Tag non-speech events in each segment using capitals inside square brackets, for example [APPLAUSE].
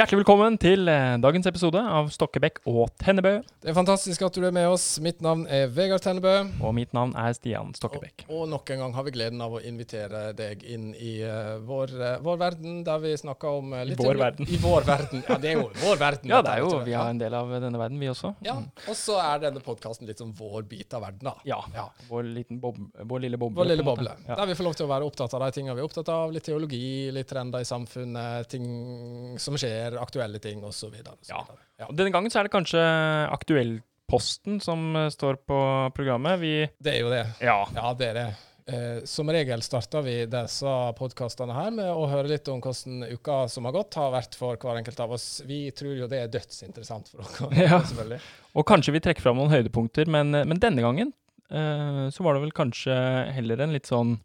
Hjertelig velkommen til eh, dagens episode av Stokkebekk og Tennebø. Det er fantastisk at du er med oss. Mitt navn er Vegard Tennebø. Og mitt navn er Stian Stokkebekk. Og, og nok en gang har vi gleden av å invitere deg inn i uh, vår, uh, vår, verden, der vi snakker om uh, litt Vår verden. I vår verden. Ja, det er jo vår verden. ja, det er jo, vi har en del av denne verden, vi også. Ja, Og så er denne podkasten litt som vår bit av verden, da. Ja. ja. Vår, bob, vår, lille boble. Vår lille boble. Ja. Der vi får lov til å være opptatt av de tingene vi er opptatt av. Litt teologi, litt trender i samfunnet, ting som skjer, aktuelle ting ting osv. Ja. ja. Denne gangen så er det kanskje Aktuellposten som eh, står på programmet. Vi Det er jo det. Ja, ja det er det. Eh, som regel starter vi disse podkastene her med å høre litt om hvordan uka som har gått, har vært for hver enkelt av oss. Vi tror jo det er dødsinteressant for dere. [LAUGHS] Ja. selvfølgelig. Og kanskje vi trekker fram noen høydepunkter, men, eh, men denne gangen eh, så var det vel kanskje heller en litt sånn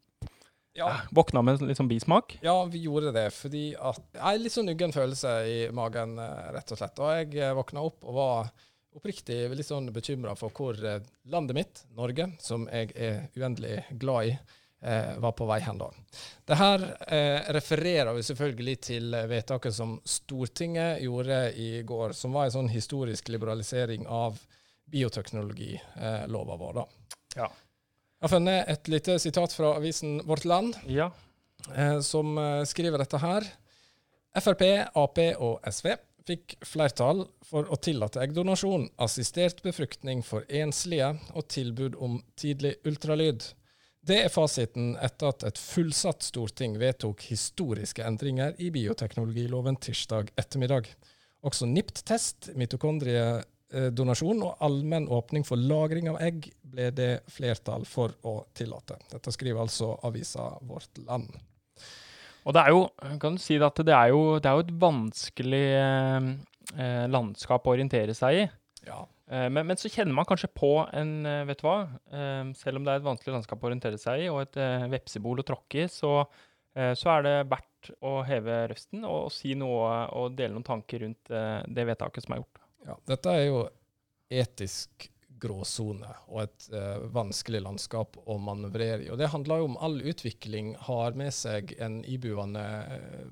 ja. Våkna med litt sånn bismak? Ja, vi gjorde det. Fordi at Jeg litt sånn uggen følelse i magen, eh, rett og slett. Og jeg eh, våkna opp og var oppriktig litt sånn bekymra for hvor eh, landet mitt, Norge, som jeg er uendelig glad i, eh, var på vei hen da. Det her eh, refererer vi selvfølgelig til vedtaket som Stortinget gjorde i går, som var en sånn historisk liberalisering av bioteknologilova vår. da. Ja. Jeg har funnet et lite sitat fra avisen Vårt Land, ja. eh, som eh, skriver dette her. Frp, Ap og SV fikk flertall for å tillate eggdonasjon, assistert befruktning for enslige og tilbud om tidlig ultralyd. Det er fasiten etter at et fullsatt storting vedtok historiske endringer i bioteknologiloven tirsdag ettermiddag. Også NIPT-test, mitokondrie donasjon og allmenn åpning for lagring av egg ble det flertall for å tillate. Dette skriver altså avisa Vårt Land. Og det er jo, kan du si at det er jo, det er jo et vanskelig eh, eh, landskap å orientere seg i. Ja. Eh, men, men, så kjenner man kanskje på en eh, Vet du hva? Eh, selv om det er et vanskelig landskap å orientere seg i, og et vepsebol å tråkke i, så, så, er det verdt å heve røsten og, og, si noe og dele noen tanker rundt det vedtaket som er gjort. Ja, dette er jo etisk gråsone og et uh, vanskelig landskap å manøvrere i. Og det handler jo om all utvikling har med seg en ibuende uh,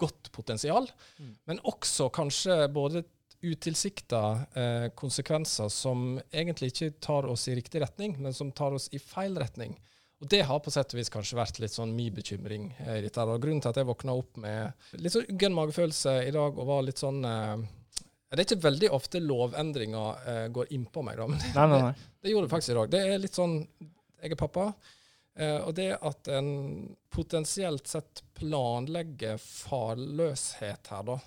godt potensial, mm. men også kanskje både utilsikta uh, konsekvenser som egentlig ikke tar oss i riktig retning, men som tar oss i feil retning. Og Det har på sett og vis kanskje vært litt sånn min bekymring. i dette. Og Grunnen til at jeg våkna opp med litt sånn uggen magefølelse i dag og var litt sånn det er ikke veldig ofte lovendringer eh, går innpå meg, da. Men det, nei, nei, nei. [LAUGHS] Det, det, gjorde det faktisk i dag. Det er litt sånn Jeg er pappa. Eh, og det at en potensielt sett planlegger farløshet her, da,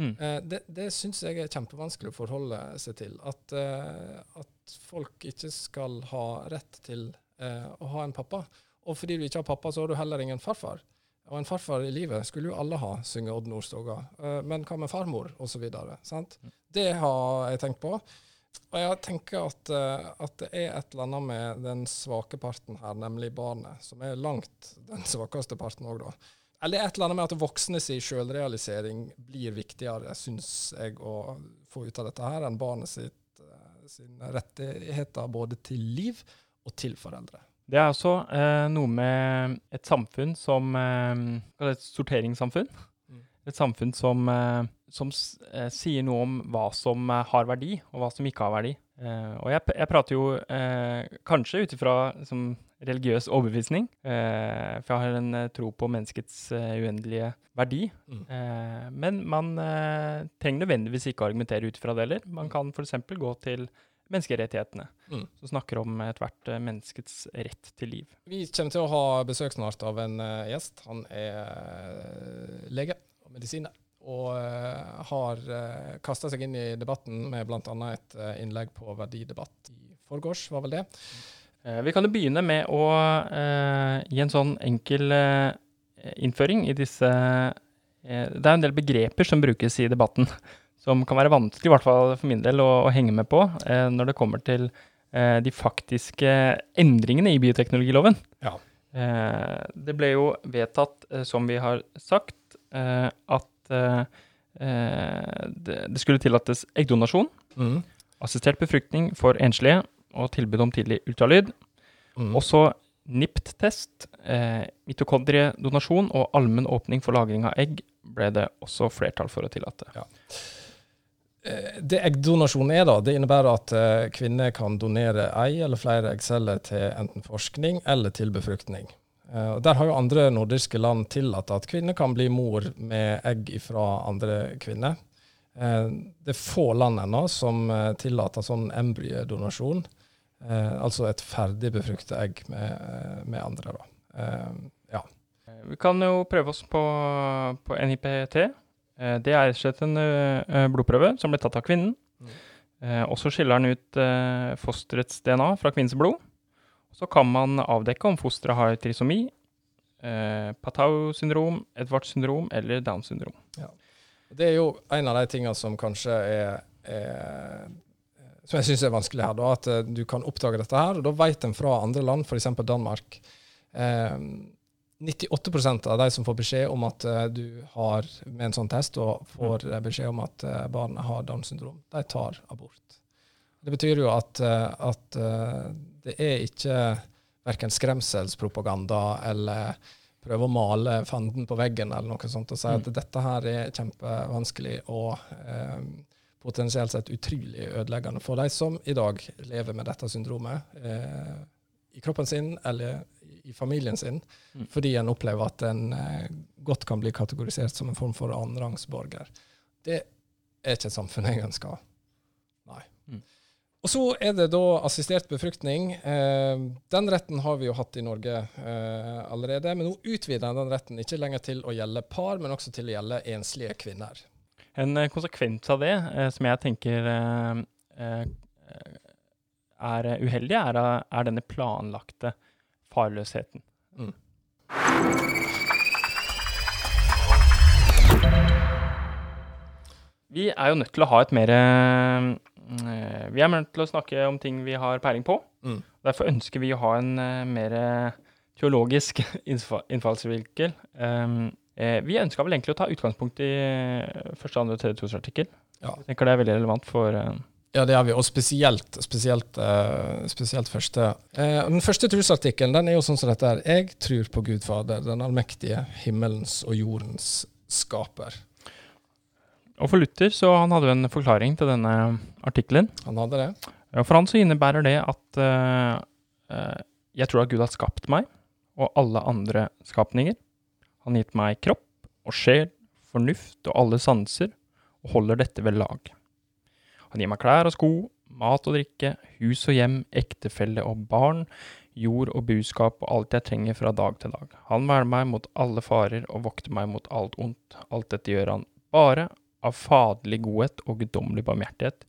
mm. eh, det, det syns jeg er kjempevanskelig å forholde seg til. At, at folk ikke skal ha rett til å ha en pappa. Og fordi du ikke har pappa, så har du heller ingen farfar. Og en farfar i livet skulle jo alle ha, synger Odd Nordstoga. Uh, men hva med farmor, osv.? Mm. Det har jeg tenkt på. Og jeg tenker at, uh, at, det er et eller annet med den svake parten her, nemlig barnet, som er langt den [LAUGHS] svakeste parten òg, da. Eller et eller annet med at voksne sin sjølrealisering blir viktigere, syns jeg, å få ut av dette her, enn barnet sitt, uh, sine rettigheter både til liv og til foreldre. Det er også eh, noe med et samfunn som eh, Et sorteringssamfunn. Mm. Et samfunn som, eh, som eh, sier noe om hva som eh, har verdi, og hva som ikke har verdi. Eh, og jeg, jeg, prater jo kanskje ut ifra liksom, religiøs overbevisning, for jeg har en tro på menneskets uendelige verdi. Mm. men man trenger nødvendigvis ikke argumentere ut fra det heller. Man kan f.eks. gå til menneskerettighetene, mm. som snakker om ethvert eh, menneskets rett til liv. Vi kommer til å ha besøk snart av en uh, gjest. Han er uh, lege og medisiner. Og uh, har uh, kasta seg inn i debatten med bl.a. et uh, innlegg på Verdidebatt i forgårs, var vel det. vi kan jo begynne med å gi en sånn enkel innføring i disse Det er en del begreper som brukes i debatten som kan være vanskelig, i hvert fall for min del, å, å henge med på eh, når det kommer til eh, de faktiske endringene i bioteknologiloven. Ja. Eh, det ble jo vedtatt, eh, som vi har sagt, eh, at eh, det, det, skulle tillates eggdonasjon, mm. assistert befruktning for enslige og tilbud om tidlig ultralyd. Mm. Også NIPT-test, mitokondriedonasjon og allmenn åpning for lagring av egg ble det også flertall for å tillate. Ja. Eh, det eggdonasjon er, da, det innebærer at eh, kvinner kan donere ei eller flere eggceller til enten forskning eller til befruktning. Uh, der har jo andre nordiske land tillatt at kvinner kan bli mor med egg fra andre kvinner. Det er få land ennå som tillater sånn embryodonasjon. altså et ferdig befruktet egg med, med andre. Da. ja. Vi kan jo prøve oss på, på NIPT. Det er rett og slett en blodprøve som ble tatt av kvinnen. Mm. og så skiller den ut fosterets DNA fra kvinnens blod. Så kan man avdekke om fosteret har trisomi, eh, Patau-syndrom, Edwards syndrom eller Downs syndrom. Ja. Det er jo en av de tingene som kanskje er, er som jeg syns er vanskelig her, da, at du kan oppdage dette her. og Da vet en fra andre land, f.eks. Danmark. Eh, 98% av de som får beskjed om at uh, du har med en sånn test, og får mm. beskjed om at uh, barnet har Downs syndrom, de tar abort. Det betyr jo at, at det er ikke verken skremselspropaganda eller prøve å male fanden på veggen eller noe sånt og si at mm. dette her er kjempevanskelig og eh, potensielt sett utrolig ødeleggende for de som i dag lever med dette syndromet eh, i kroppen sin eller i familien sin, mm. fordi en opplever at en eh, godt kan bli kategorisert som en form for annenrangsborger. Det er ikke et samfunn jeg ønsker. Nei. Mm. Og så er det da assistert befruktning. Eh, den retten har vi jo hatt i Norge eh, allerede, men nå utvider den retten ikke lenger til å gjelde par, men også til å gjelde enslige kvinner. En eh, konsekvens av det, eh, som jeg tenker eh, eh, er uheldig, er, er, denne planlagte farløsheten. Mm. Vi er jo nødt til å ha et mer Eh, vi er nødt til å snakke om ting vi har peiling på. Mm. Derfor ønsker vi å ha en uh, mer teologisk [LAUGHS] innfallsvinkel. Um, eh, vi ønska vel egentlig å ta utgangspunkt i første, andre og tredje trosartikkel. Ja. Jeg tenker det er veldig relevant for ja, det har vi, og spesielt, spesielt, uh, spesielt første. Uh, den første trosartikkelen den er jo sånn som dette her. Jeg tror på Gud Fader, den allmektige, himmelens og jordens skaper. Og for Luther så han hadde jo en forklaring til denne artikkelen. Han hadde det. Ja, For han så innebærer det at uh, jeg tror at Gud har skapt meg og alle andre skapninger. Han har gitt meg kropp og sjel, fornuft og alle sanser, og holder dette ved lag. Han gir meg klær og sko, mat og drikke, hus og hjem, ektefelle og barn, jord og buskap og alt jeg trenger fra dag til dag. Han verner meg mot alle farer og vokter meg mot alt ondt. Alt dette gjør han bare av faderlig godhet og guddommelig barmhjertighet,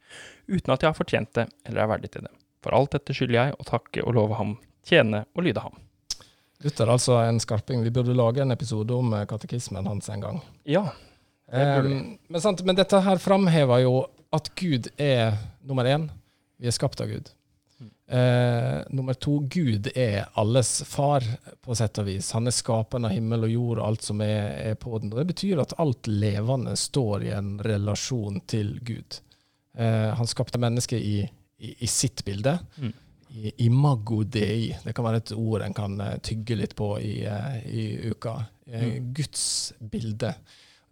uten at jeg har fortjent det eller er verdig til det. For alt dette skylder jeg å takke og love ham, tjene og lyde ham. Luther altså en skarping. Vi burde lage en episode om eh, katekismen hans en gang. Ja, det burde um, men, sant, men dette her framhever jo at Gud er nummer én. Vi er skapt av Gud. Eh, nummer to, Gud er alles far, på sett og vis. Han er skaperen av himmel og jord og alt som er, er, på den. Og Det betyr at alt levende står i en relasjon til Gud. Eh, han skapte mennesket i, i, i, sitt bilde. Mm. I, imago dei. Det kan være et ord en kan uh, tygge litt på i, uh, i uka. Uh, mm. Guds bilde.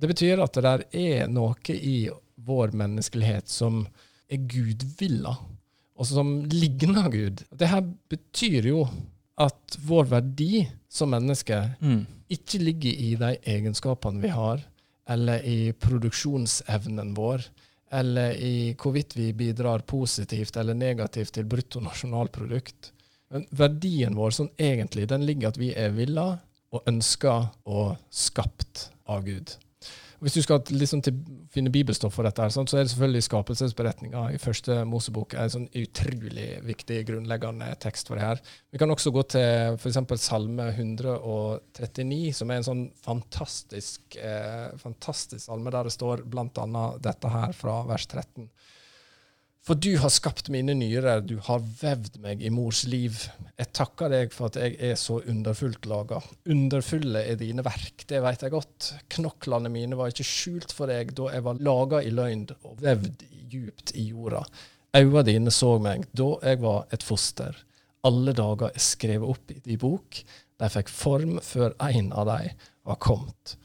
Det betyr at det der er noe i vår menneskelighet som er gudvilla og som ligner Gud. Det her betyr jo at vår verdi som menneske mm. ikke ligger i de egenskapene vi har, eller i produksjonsevnen vår, eller i hvorvidt vi bidrar positivt eller negativt til bruttonasjonalprodukt. Men verdien vår sånn egentlig, den ligger at vi er villa og ønska og skapt av Gud. Hvis du skal liksom finne bibelstoff for dette, så er det selvfølgelig skapelsesberetninga i første Mosebok er en sånn utrolig viktig, grunnleggende tekst for det her. Vi kan også gå til f.eks. Salme 139, som er en sånn fantastisk, eh, fantastisk salme der det står bl.a. dette her fra vers 13. For du har skapt mine nyrer, du har vevd meg i mors liv. Jeg takker deg for at jeg er så underfullt laga. Underfulle er dine verk, det veit jeg godt. Knoklene mine var ikke skjult for deg da jeg var laga i løgn og vevd djupt i jorda. Øya dine så meg da jeg var et foster. Alle dager er skrevet opp i din bok. De fikk form før en av dem var kommet.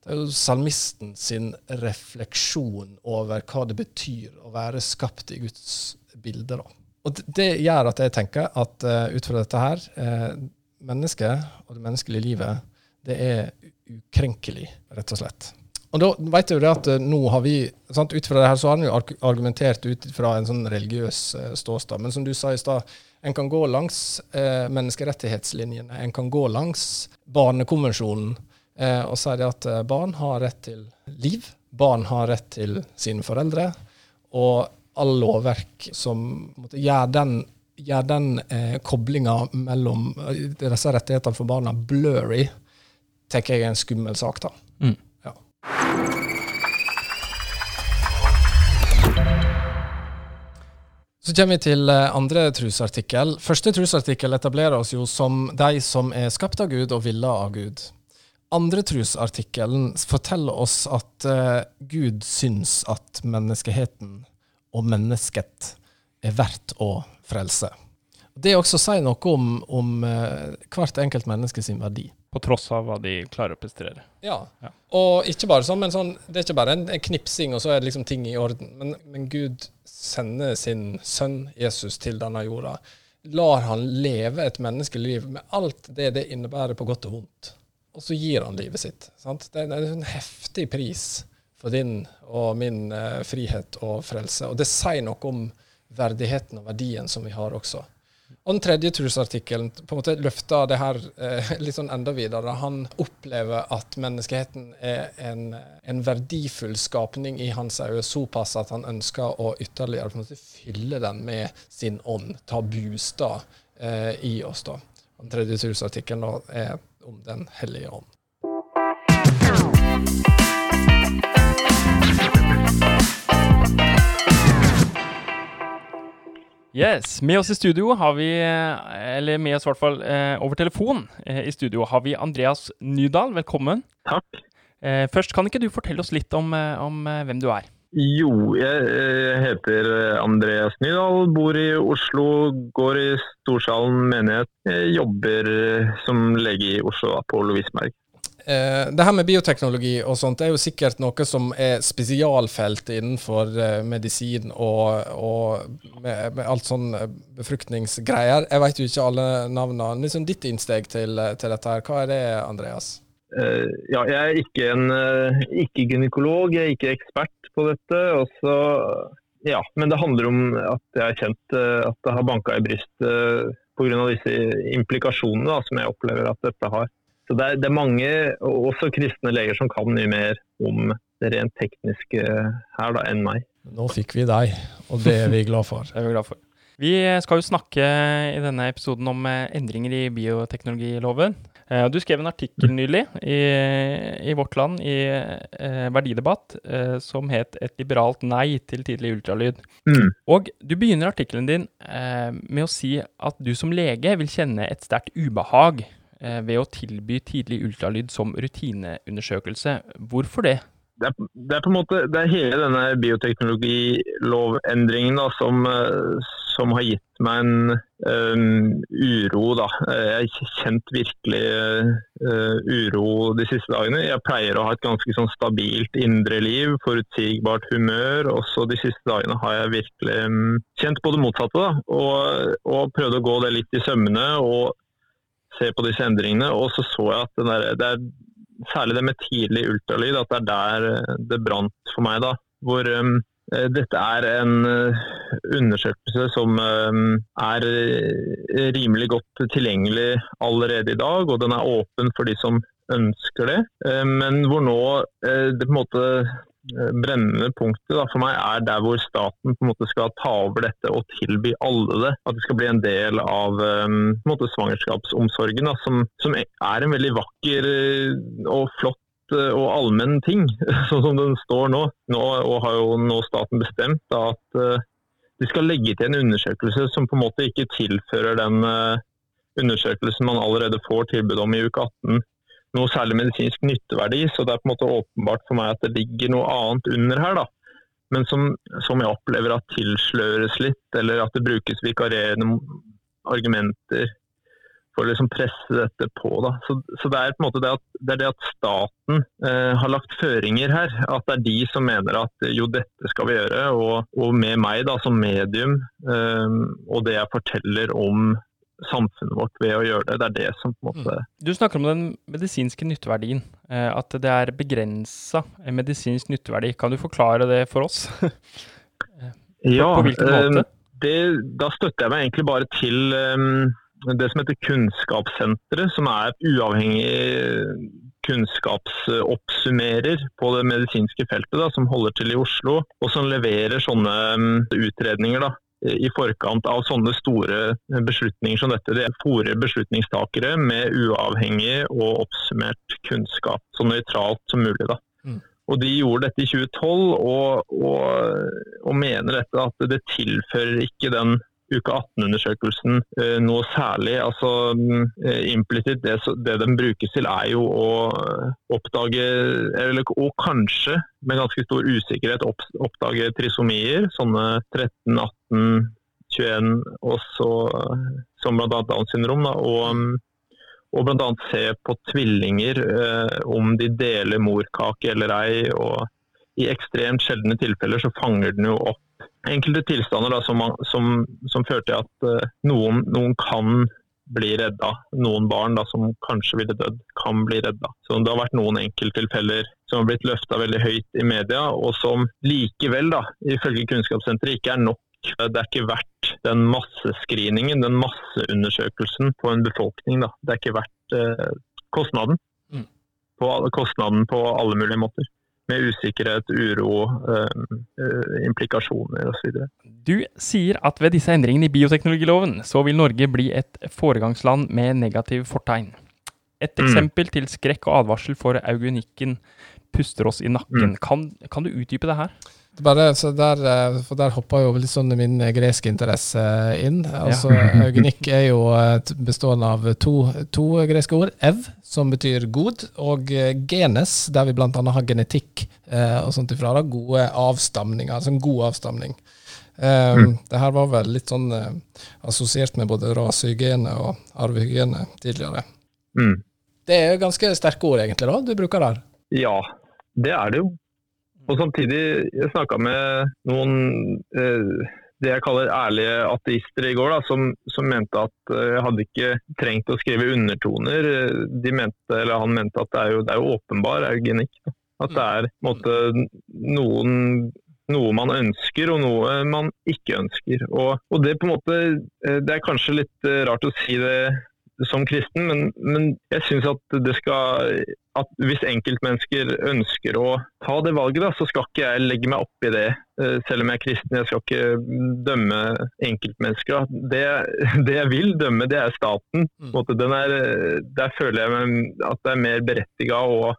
Det er jo salmisten sin refleksjon over hva det betyr å være skapt i Guds bilde. da. Og Det gjør at jeg tenker at uh, ut fra dette her, uh, mennesket og det menneskelige livet, det er ukrenkelig, rett og slett. Og da vet du det at uh, nå har vi, sant, ut fra det her så har en jo argumentert ut fra en sånn religiøs uh, ståstad. Men som du sa i stad, en kan gå langs menneskerettighetslinjene. En kan gå langs barnekonvensjonen eh, og det at eh, barn har rett til liv. Barn har rett til sine foreldre. Og all lovverk som måtte, gjør den, gjør den eh, koblinga mellom eh, disse rettighetene for barna blurry, tenker jeg er en skummel sak. da. Mm. Ja. Så kommer vi til eh, andre trosartikkel. Første trosartikkel etablerer oss jo som de som er skapt av Gud og villa av Gud andre trosartikkelen forteller oss at uh, Gud syns at menneskeheten og mennesket er verdt å frelse. Det også sier noe om, om uh, hvert enkelt menneske sin verdi. På tross av hva de klarer å prestere. Ja. ja. Og ikke bare sånn, men sånn, det er ikke bare en, en knipsing, og så er det liksom ting i orden. Men, men Gud sender sin sønn Jesus til denne jorda. Lar han leve et menneskeliv med alt det det innebærer på godt og vondt og så gir han livet sitt. Sant? Det er en heftig pris for din og min eh, frihet og frelse. Og det sier noe om verdigheten og verdien som vi har også. Og den tredje trosartikkelen på en måte løfter det her eh, [LAUGHS] litt sånn enda videre. Han opplever at menneskeheten er en, en verdifull skapning i hans øyne, såpass at han ønsker å ytterligere på en måte fylle den med sin ånd, ta bostad eh, i oss. da. Den tredje trosartikkelen er om Den hellige ånd. Yes. Med oss i studio har vi, eller med oss i hvert fall eh, over telefon eh, i studio, har vi Andreas Nydal. Velkommen. Takk. Eh, først, kan ikke du fortelle oss litt om, om hvem du er? Jo, jeg heter Andreas Nydal, bor i Oslo, går i Storsalen menighet. Jeg jobber som lege i Oslo, på Lovisenberg. Eh, det her med bioteknologi og sånt er jo sikkert noe som er spesialfelt innenfor eh, medisin og, og med, med, alt sånn eh, befruktningsgreier. Jeg vet jo ikke alle navnene. Liksom ditt innsteg til, til dette her, hva er det, Andreas? Uh, ja, jeg er ikke en uh, ikke gynekolog, jeg er ikke ekspert på dette. Også, ja, men det handler om at jeg har kjent uh, at det har banka i brystet uh, pga. disse implikasjonene da, som jeg opplever at dette har. Så det er, det er, mange, også kristne leger, som kan mye mer om det rent tekniske her da, enn meg. Nå fikk vi deg, og det er vi glad for. [LAUGHS] det er vi glad for. Vi skal jo snakke i denne episoden om endringer i bioteknologiloven. Eh, du skrev en artikkel nylig i, i Vårt Land i eh, Verdidebatt eh, som het 'Et liberalt nei til tidlig ultralyd'. Mm. Og du begynner artikkelen din eh, med å si at du som lege vil kjenne et sterkt ubehag eh, ved å tilby tidlig ultralyd som rutineundersøkelse. Hvorfor det? Det er, det er, på en måte det er hele denne bioteknologilovendringen da, som, som har gitt meg en um, uro. Da. Jeg har kjent virkelig uh, uro de siste dagene. Jeg pleier å ha et ganske sånn stabilt indre liv, forutsigbart humør. Også de siste dagene har jeg virkelig um, kjent på det motsatte. Da. Og, og prøvd å gå det litt i sømmene og se på disse endringene. Og så så jeg at der, det er særlig det med tidlig ultralyd, at det er der det brant for meg. da. Hvor um, Eh, dette er en eh, undersøkelse som eh, er rimelig godt tilgjengelig allerede i dag, og den er åpen for de som ønsker det. Men hvor nå det på en måte brennende punktet da, for meg er der hvor staten på en måte skal ta over dette og tilby alle det. At det skal bli en del av um, måte, svangerskapsomsorgen, da, som, som, er en veldig vakker og flott Eh, og allmenn ting, [LAUGHS] sånn som den står nå. nå har jo nå staten bestemt da, at uh, de skal legge til en undersøkelse som på en måte ikke tilfører den uh, undersøkelsen man allerede får tilbud om i uke 18 noe særlig medisinsk nytteverdi. Så det er på en måte åpenbart for meg at det ligger noe annet under her. da. Men som, som jeg opplever at tilsløres litt, eller at det brukes vikarierende argumenter for å liksom presse dette på. Da. Så, så, det er på en måte det at, det, det at staten eh, har lagt føringer her. At det er de som mener at jo, dette skal vi gjøre. Og, og med meg da, som medium eh, og det jeg forteller om samfunnet vårt ved å gjøre det. Det er det som på en måte mm. Du snakker om den medisinske nytteverdien. Eh, at det er begrensa medisinsk nytteverdi. Kan du forklare det for oss? [LAUGHS] ja, på måte? Det, da støtter jeg meg egentlig bare til det som heter Kunnskapssenteret, som er et uavhengig kunnskapsoppsummerer på det medisinske feltet, da, som holder til i Oslo, og som leverer sånne um, utredninger da, i forkant av sånne store beslutninger som dette. Det fòrer beslutningstakere med uavhengig og oppsummert kunnskap, så nøytralt som mulig. da. Mm. Og De gjorde dette i 2012 og, og, og mener dette at det tilfører ikke den uke 18-undersøkelsen eh, noe særlig. Altså eh, Implisitt, det, det den brukes til er jo å oppdage, eller, og kanskje med ganske stor usikkerhet oppdage trisomier. Sånne 13, 18, 21, også, som bl.a. Downs syndrom. Da, og, og bl.a. se på tvillinger, eh, om de deler morkake eller ei. og I ekstremt sjeldne tilfeller så fanger den jo opp enkelte tilstander da, som, som, som fører til at eh, noen, noen, kan bli redda. Noen barn da, som kanskje ville dødd, kan bli redda. Så Det har vært noen enkelttilfeller som har blitt løfta veldig høyt i media, og som likevel, da, ifølge Kunnskapssenteret, ikke er nok. Det er ikke verdt den massescreeningen, den masseundersøkelsen på en befolkning. Da. Det er ikke verdt eh, kostnaden. Mm. På, kostnaden på alle mulige måter med usikkerhet, uro, eh, implikasjoner osv. Du sier at ved disse endringene i bioteknologiloven, så vil Norge bli et foregangsland med negativ fortegn. Et mm. eksempel mm. til skrekk og advarsel for eugenikken puster oss i nakken. Mm. Kan, kan, du utdype det her? Bare, der, eh, for der hoppa jo litt sånn min greske interesse inn. Altså, ja. Eugenikk er jo bestående av to, to, greske ord. Ev, som betyr god, og eh, genes, der vi bl.a. har genetikk eh, og sånt ifra. Da, gode avstamninger, altså en god avstamning. Eh, mm. Det her var vel litt sånn eh, assosiert med både rasehygiene og arvehygiene tidligere. Mm. Det er ganske sterke ord, egentlig, da, du bruker der? Ja, det er det jo. Og samtidig, jeg snakka med noen eh, det jeg kaller ærlige ateister i går, da, som, som, mente at eh, jeg hadde ikke trengt å skrive undertoner. De mente, Han mente at det er jo, det er jo åpenbar eugenikk. At det er måte, noen, noe man ønsker og noe man ikke ønsker. Og, og, det, måte, eh, det er kanskje litt eh, rart å si det som kristen, men, men jeg syns at det skal at hvis enkeltmennesker ønsker å ta det valget, da, så skal ikke jeg legge meg opp i det. Eh, selv om jeg er kristen, jeg skal ikke dømme enkeltmennesker. Det, [LAUGHS] det jeg vil dømme, det er staten. Mm. Er, der føler jeg at det er mer berettiga å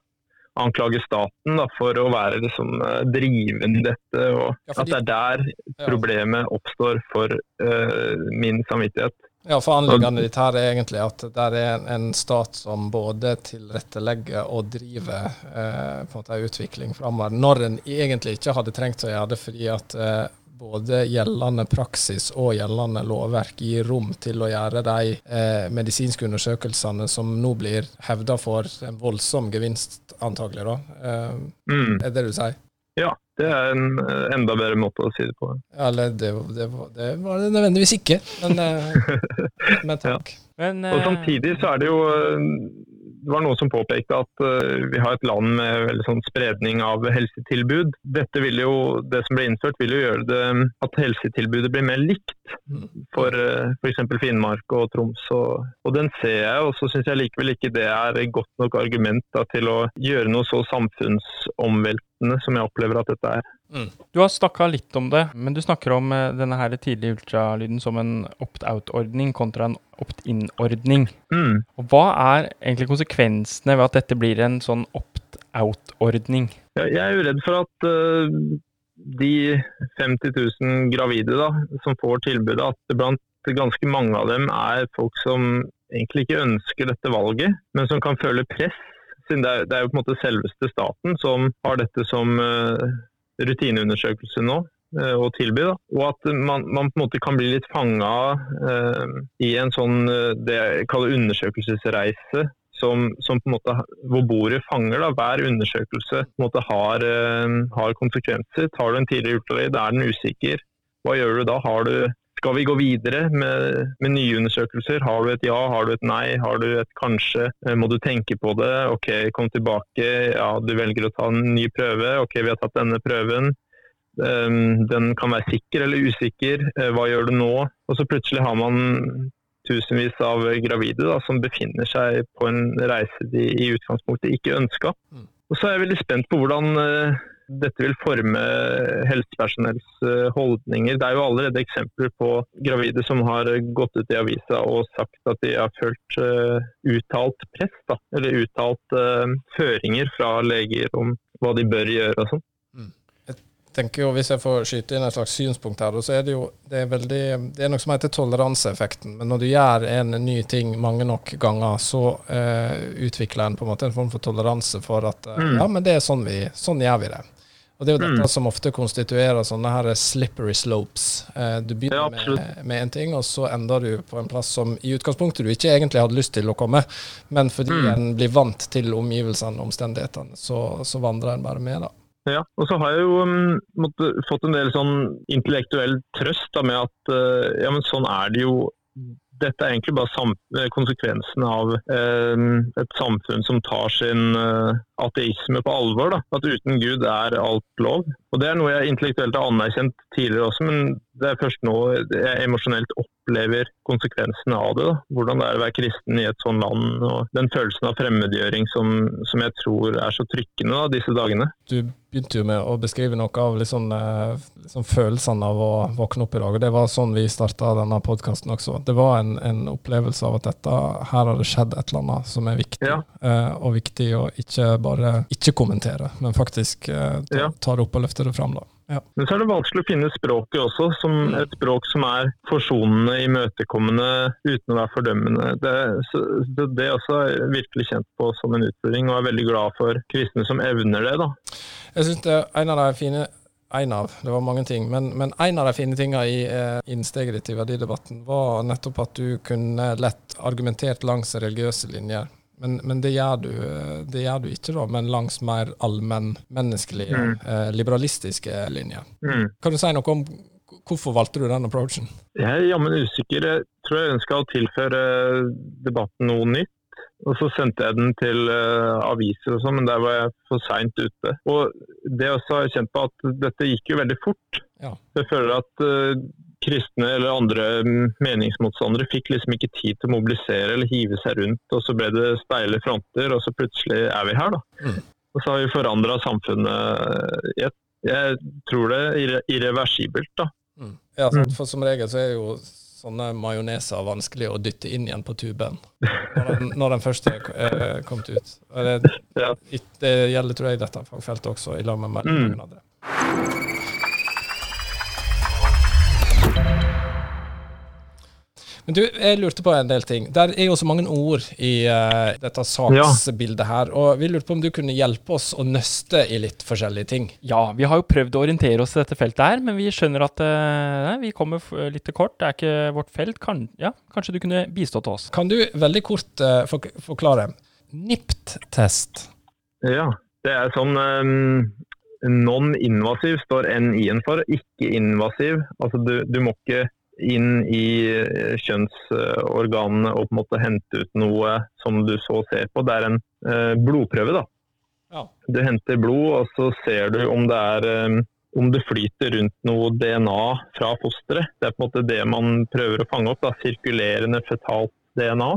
anklage staten da, for å være liksom, drivende i dette. og ja, fordi, At det er der problemet oppstår for uh, min samvittighet. Ja, for anliggende ditt her er egentlig at det er en stat som både tilrettelegger og driver eh, på en måte utvikling framover, når en egentlig ikke hadde trengt å gjøre det fordi at eh, både gjeldende praksis og gjeldende lovverk gir rom til å gjøre de eh, medisinske undersøkelsene som nå blir hevda for en voldsom gevinst, antagelig. da. Eh, mm. Er det du sier? Ja, det er en eh, enda bedre måte å si det på. Ja, eller det, det, det var det nødvendigvis ikke, men, eh, [LAUGHS] men takk. Ja. Men, og samtidig så er det jo det var noen som påpekte at uh, vi har et land med veldig sånn spredning av helsetilbud. Dette vil jo, Det som ble innført, vil jo gjøre det at helsetilbudet blir mer likt mm. for uh, f.eks. Finnmark og Troms. Og, og, den ser jeg, og så syns jeg likevel ikke det er godt nok argument da, til å gjøre noe så samfunnsomveltende som jeg opplever at dette er. Mm. Du har snakka litt om det, men du snakker om uh, denne her tidlige ultralyden som en opt-out-ordning kontra en opt-in-ordning. Mm. Hva er egentlig konsekvensene ved at dette blir en sånn opt-out-ordning? Ja, jeg er jo redd for at uh, de 50 000 gravide da, som får tilbudet, at blant ganske mange av dem er folk som egentlig ikke ønsker dette valget, men som kan føle press. Siden det er, det er jo på en måte selveste staten som har dette som uh, rutineundersøkelse nå. eh, å tilby. Da. Og at man, man, på en måte kan bli litt fanga eh, i en sånn det jeg kaller undersøkelsesreise. Som, som, på en måte, hvor bordet fanger. da, Hver undersøkelse på en måte har, har konsekvenser. Tar du en tidligere ultralyd, er den usikker. Hva gjør du da? Har du skal vi gå videre med, med, nye undersøkelser? Har du et ja, har du et nei, har du et kanskje? Eh, må du tenke på det? Ok, kom tilbake. Ja, du velger å ta en ny prøve. Ok, vi har tatt denne prøven. Um, den kan være sikker eller usikker. Uh, hva gjør du nå? Og så plutselig har man tusenvis av gravide da, som befinner seg på en reise de i utgangspunktet ikke ønska. Mm. Og så er jeg veldig spent på hvordan uh, dette vil forme helsepersonells eh, holdninger. Det er jo allerede eksempler på gravide som har gått ut i avisa og sagt at de har følt uh, uttalt press, da, eller uttalt føringer fra leger om hva de bør gjøre og sånn. Mm. Tenker jo, Hvis jeg får skyte inn et slags synspunkt her, så er det jo det er, veldig, det er noe som heter toleranseeffekten. Men når du gjør en ny ting mange nok ganger, så eh, utvikler en på en måte en form for toleranse for at mm. ja, men det er sånn vi, sånn gjør vi det. Og Det er jo dette mm. som ofte konstituerer sånne her slippery slopes. Eh, du begynner ja, med, med, en ting, og så ender du på en plass som i utgangspunktet du ikke egentlig hadde lyst til å komme, men fordi mm. en blir vant til omgivelsene og omstendighetene, så, så vandrer en bare med. da. Ja, og så har jeg jo um, måtte, fått en del sånn intellektuell trøst da, med at uh, ja, men sånn er det jo dette er egentlig bare konsekvensen av uh, et samfunn som tar sin eh, ateisme på alvor. Da. At uten Gud er alt lov. Og Det er noe jeg intellektuelt har anerkjent tidligere også, men det er først nå jeg emosjonelt opplever konsekvensene av det. Da. Hvordan det er å være kristen i et sånt land. og Den følelsen av fremmedgjøring som, som jeg tror er så trykkende da, disse dagene. Du begynte jo med å beskrive noe av liksom, liksom følelsene av å våkne opp i dag. og Det var sånn vi starta denne podkasten også. Det var en, en, opplevelse av at dette, her har det skjedd et eller annet som er viktig. Ja. Eh, og viktig å ikke bare ikke kommentere, men faktisk eh, ta, ta det opp og løfte det fram. da. Ja. Men så er det vanskelig å finne språket også, som mm. et språk som er forsonende, imøtekommende, uten å være fordømmende. Det, det også er også virkelig kjent på som en utfordring, og er veldig glad for kristne som evner det. da. Jeg synes det er en av de fine en av, det var mange ting, men, men en av de fine tingene i eh, innsteget ditt i verdidebatten var nettopp at du kunne lett argumentert langs religiøse linjer. Men, men det, gjør du, det, gjør du, ikke, da, men langs mer allmennmenneskelige, mm. eh, liberalistiske linjer. Mm. Kan du si noe om hvorfor valgte du den approachen? Jeg er jammen usikker. Jeg tror jeg ønska å tilføre debatten noe nytt. Og så sendte jeg den til uh, aviser og sånn, men der var jeg for seint ute. Og det også har jeg kjent på at dette gikk jo veldig fort. Ja. Jeg føler at uh, kristne eller andre meningsmotstandere fikk liksom ikke tid til å mobilisere eller hive seg rundt. og Så ble det steile fronter, og så plutselig er vi her. da. Mm. Og så har vi forandra samfunnet. Jeg, jeg, tror det er irreversibelt. da. Mm. Ja? Mm. for Som regel så er jo sånne majoneser vanskelig å dytte inn igjen på tuben når den, når den første er eh, kommet ut. Det, det, gjelder tror jeg dette fagfeltet også, i lag med mange mm. andre. Men du, jeg lurte på en del ting. Der er jo så mange ord i uh, dette saksbildet her. Og vi lurte på om du kunne hjelpe oss å nøste i litt forskjellige ting. Ja, vi har jo prøvd å orientere oss i dette feltet her, men vi skjønner at uh, vi kommer litt til kort. Det er ikke vårt felt. Kan, ja, kanskje du kunne bistått oss? Kan du veldig kort uh, forklare? NIPT-test. Ja, det er sånn um Non-invasiv står NI-en for, ikke invasiv. Altså du, du, må ikke inn i eh, kjønnsorganene og på en måte hente ut noe som du så ser på. Det er en eh, blodprøve. da. Ja. Du henter blod, og så ser du om det er eh, om det flyter rundt noe DNA fra fosteret. Det er på en måte det man prøver å fange opp. da, Sirkulerende fetalt DNA,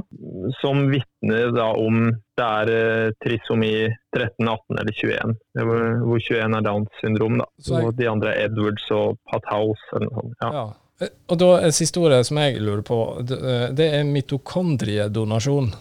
som vitner om det er trisomi 13, 18 eller 21. Hvor, hvor 21 er Downs syndrom, da. Og de andre er Edwards og Pathaus eller noe sånt. Ja. ja. Eh, og da er siste ordet som jeg lurer på, eh, det er mitokondriedonasjon.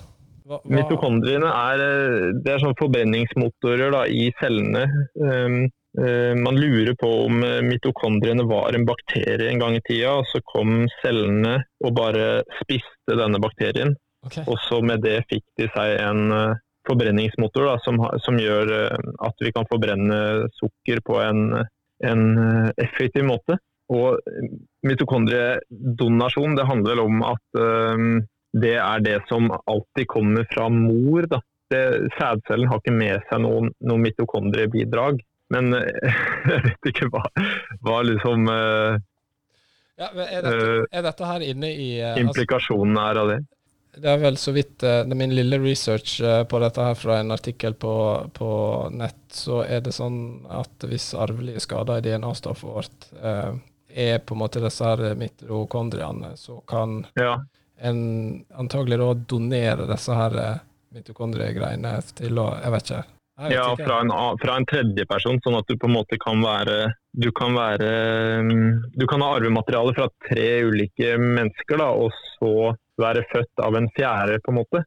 Hva, hva... Mitokondriene er, eh, det er sånn forbrenningsmotorer da, i cellene. Um, man lurer på om mitokondriene var en bakterie en gang i tida, og så kom cellene og bare spiste denne bakterien. Okay. Og så med det fikk de seg en forbrenningsmotor da, som, som, gjør at vi kan forbrenne sukker på en en effektiv måte. Og mitokondriedonasjon det handler vel om at um, det er det som alltid kommer fra mor. Da. Det, sædcellen har ikke med seg noen, noen mitokondriebidrag. Men [LAUGHS] jeg vet ikke hva, hva liksom uh, ja, er, dette, er, dette, her inne i uh, Implikasjonen er av det? Det er vel så vidt det er min lille research på dette her fra en artikkel på, på, nett, så er det sånn at hvis arvelige skader i DNA-stoffet vårt er på en måte disse her mitokondriene, så kan ja. en antagelig da donere disse her eh, mitokondriegreiene til å Jeg vet ikke. Jeg vet ja, ikke. Fra, en, fra en tredjeperson, sånn at du på en måte kan være Du kan være Du kan ha arvemateriale fra tre ulike mennesker, da, og så være født av en fjerde, på en måte.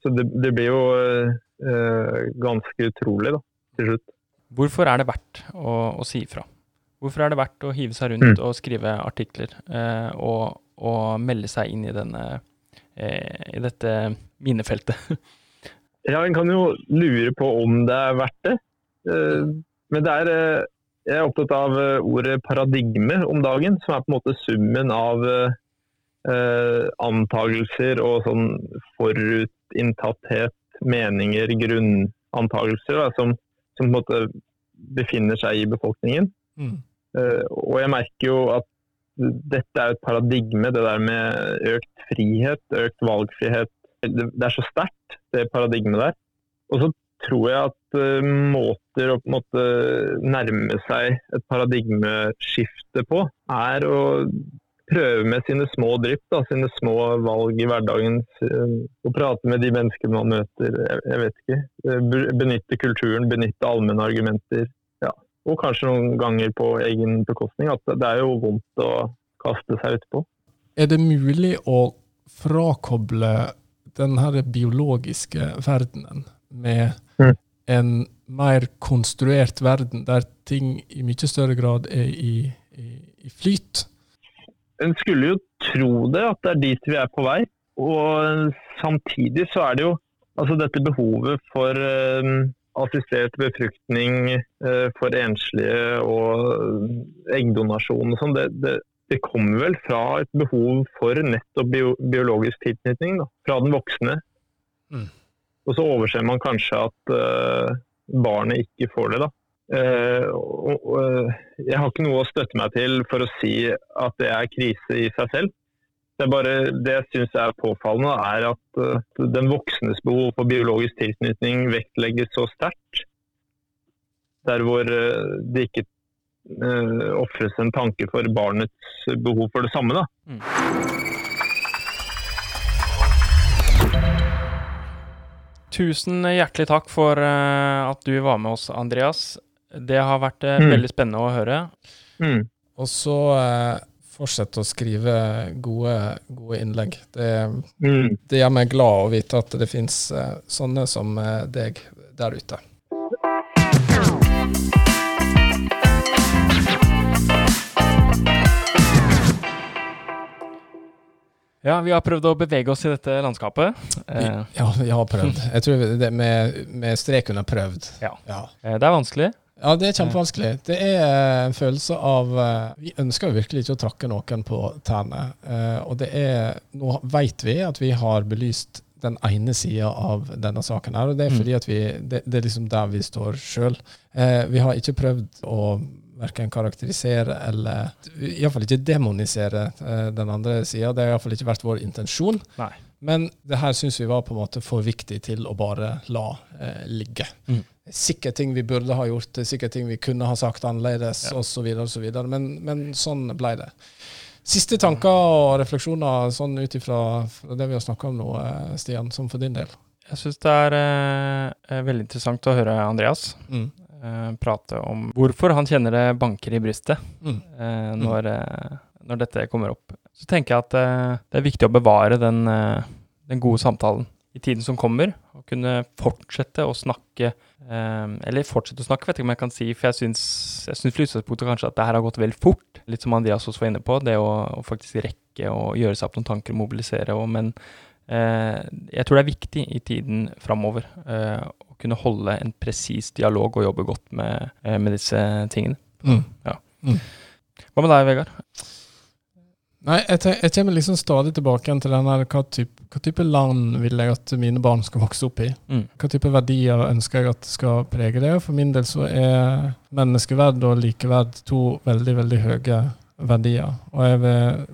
Så det, det blir jo øh, ganske utrolig, da, til slutt. Hvorfor er det verdt å, å si ifra? Hvorfor er det verdt å hive seg rundt mm. og skrive artikler eh, og, og, melde seg inn i, denne, eh, i dette minefeltet? ja, en kan jo lure på om det er verdt det. Eh, men det er, eh, jeg er opptatt av eh, ordet paradigme om dagen, som er på en måte summen av eh, antagelser og sånn forutinntatthet, meninger, grunnantagelser, da, som, som, på en måte befinner seg i befolkningen. Mm. Eh, og jeg merker jo at dette er et paradigme, det der med økt frihet, økt valgfrihet. Det er så sterkt, det paradigmet der. Og så tror jeg at uh, måter å på en måte nærme seg et paradigmeskifte på, er å prøve med sine små drypp, sine små valg i hverdagen. Å og prate med de menneskene man møter. Jeg, vet ikke. Benytte kulturen, benytte allmenne argumenter og kanskje noen ganger på egen bekostning. At det er jo vondt å kaste seg utpå. Er det mulig å frakoble denne biologiske verdenen med mm. en mer konstruert verden, der ting i mye større grad er i, i, i flyt? En skulle jo tro det, at det er dit vi er på vei. Og samtidig så er det jo altså dette behovet for um, assistert befruktning eh, for enslige og eggdonasjon og sånn, det, det, det, kommer vel fra et behov for nettopp bio, biologisk tilknytning da, fra den voksne. Mm. Og så overser man kanskje at uh, barnet ikke får det. da. Uh, uh, jeg har ikke noe å støtte meg til for å si at det er krise i seg selv. Det, er bare, det jeg syns er påfallende, er at uh, den voksnes behov for biologisk tilknytning vektlegges så sterkt. Der hvor uh, det ikke uh, ofres en tanke for barnets behov for det samme. Da. Mm. Tusen hjertelig takk for at du var med oss, Andreas. Det har vært mm. veldig spennende å høre. Mm. Og så fortsette å skrive gode, gode innlegg. Det, mm. det, gjør meg glad å vite at det fins eh, sånne som eh, deg der ute. Ja, vi har prøvd å bevege oss i dette landskapet. Eh. Ja, vi har prøvd. [LAUGHS] Jeg tror det med, med strek under 'prøvd'. Ja. ja. Det er vanskelig. Ja, det er kjempevanskelig. Det er en følelse av eh, Vi ønsker jo virkelig ikke å trakke noen på tærne. Eh, og det er Nå vet vi at vi har belyst den ene sida av denne saken her, og det er mm. fordi at vi Det, det er liksom der vi står sjøl. Eh, vi har ikke prøvd å verken karakterisere eller iallfall ikke demonisere den andre sida. Det har iallfall ikke vært vår intensjon. Nei. Men det her syns vi var på en måte for viktig til å bare la eh, ligge. Mm sikkert ting vi burde ha gjort, sikkert ting vi kunne ha sagt annerledes ja. osv. osv. Men, men sånn ble det. Siste tanker og refleksjoner sånn ut ifra det vi har snakka om nå, eh, Stian, som for din del? Jeg syns det er eh, veldig interessant å høre Andreas mm. eh, prate om hvorfor han kjenner det banker i brystet mm. eh, når, mm. når, dette kommer opp. Så tenker jeg at eh, det er viktig å bevare den, den gode samtalen i tiden som kommer, og kunne fortsette å snakke um, Eller fortsette å snakke, vet ikke om jeg kan si, for jeg syns, jeg syns utgangspunktet kanskje at det her har gått vel fort. Litt som Andreas også var inne på, det å, å faktisk rekke å gjøre seg opp noen tanker og mobilisere. Og, men eh, jeg tror det er viktig i tiden framover eh, å kunne holde en presis dialog og jobbe godt med, med disse tingene. Mm. Ja. Mm. Hva med deg, Vegard? Nei, jeg, jeg, kommer liksom stadig tilbake til den her, hva, type, hva type land vil jeg at mine barn skal vokse opp i? Mm. Hva type verdier ønsker jeg at skal prege det? For min del så er menneskeverd og likeverd to veldig, veldig høye verdier. Og jeg vil,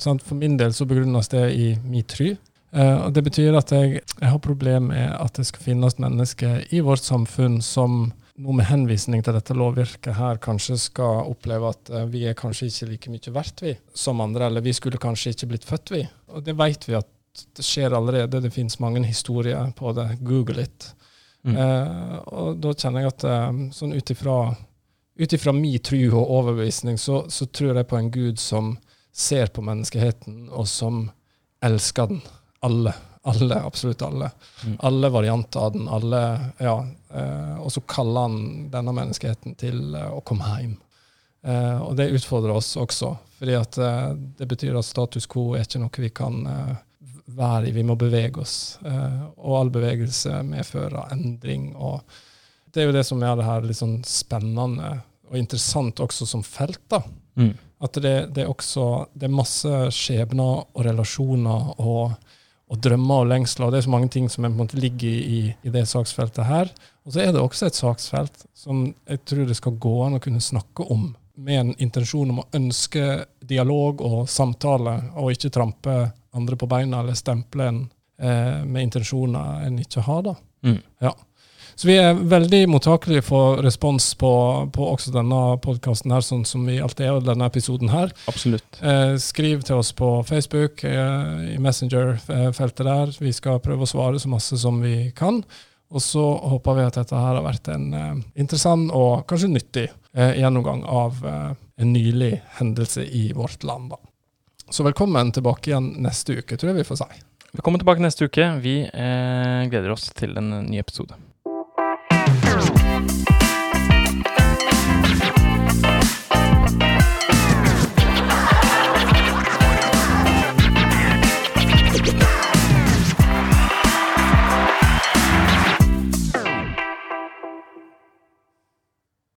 sant, for min del så begrunnes det i min try. Uh, og Det betyr at jeg, jeg har problemer med at det skal finnes mennesker i vårt samfunn som nå med henvisning til dette lovvirket her kanskje skal oppleve at uh, vi er kanskje ikke like mye verdt vi som andre, eller vi skulle kanskje ikke blitt født vi. Og det vet vi at det skjer allerede. Det finnes mange historier på det. Google it. Mm. Eh, og da kjenner jeg at uh, sånn ut ifra min tro og overbevisning, så, så, tror jeg på en gud som ser på menneskeheten, og som elsker den. Alle alle, absolutt alle. Mm. Alle varianter av den. alle, ja, eh, Og så kaller han denne menneskeheten til eh, å komme hjem. Eh, og det utfordrer oss også, fordi at eh, det betyr at status quo er ikke noe vi kan eh, være i. Vi må bevege oss. Eh, og all bevegelse medfører endring. og Det er jo det som gjør det her litt sånn spennende og interessant også som felt. da. Mm. At det, det, er også det er masse skjebner og relasjoner og og drømmer og lengsler. og Det er så mange ting som ligger i, i, det saksfeltet her. Og så er det også et saksfelt som jeg tror det skal gå an å kunne snakke om, med en intensjon om å ønske dialog og samtale, og ikke trampe andre på beina eller stemple en eh, med intensjoner en ikke har. da. Mm. Ja. Så vi er veldig mottakelige for respons på, på også denne podkasten her, sånn som vi alltid er, og denne episoden her. Absolutt. Eh, skriv til oss på Facebook, eh, i Messenger-feltet der. Vi skal prøve å svare så masse som vi kan. Og så håper vi at dette her har vært en eh, interessant og kanskje nyttig eh, gjennomgang av eh, en nylig hendelse i vårt land. Da. Så velkommen tilbake igjen neste uke, tror jeg vi får si. Velkommen tilbake neste uke. Vi eh, gleder oss til en ny episode. Bye.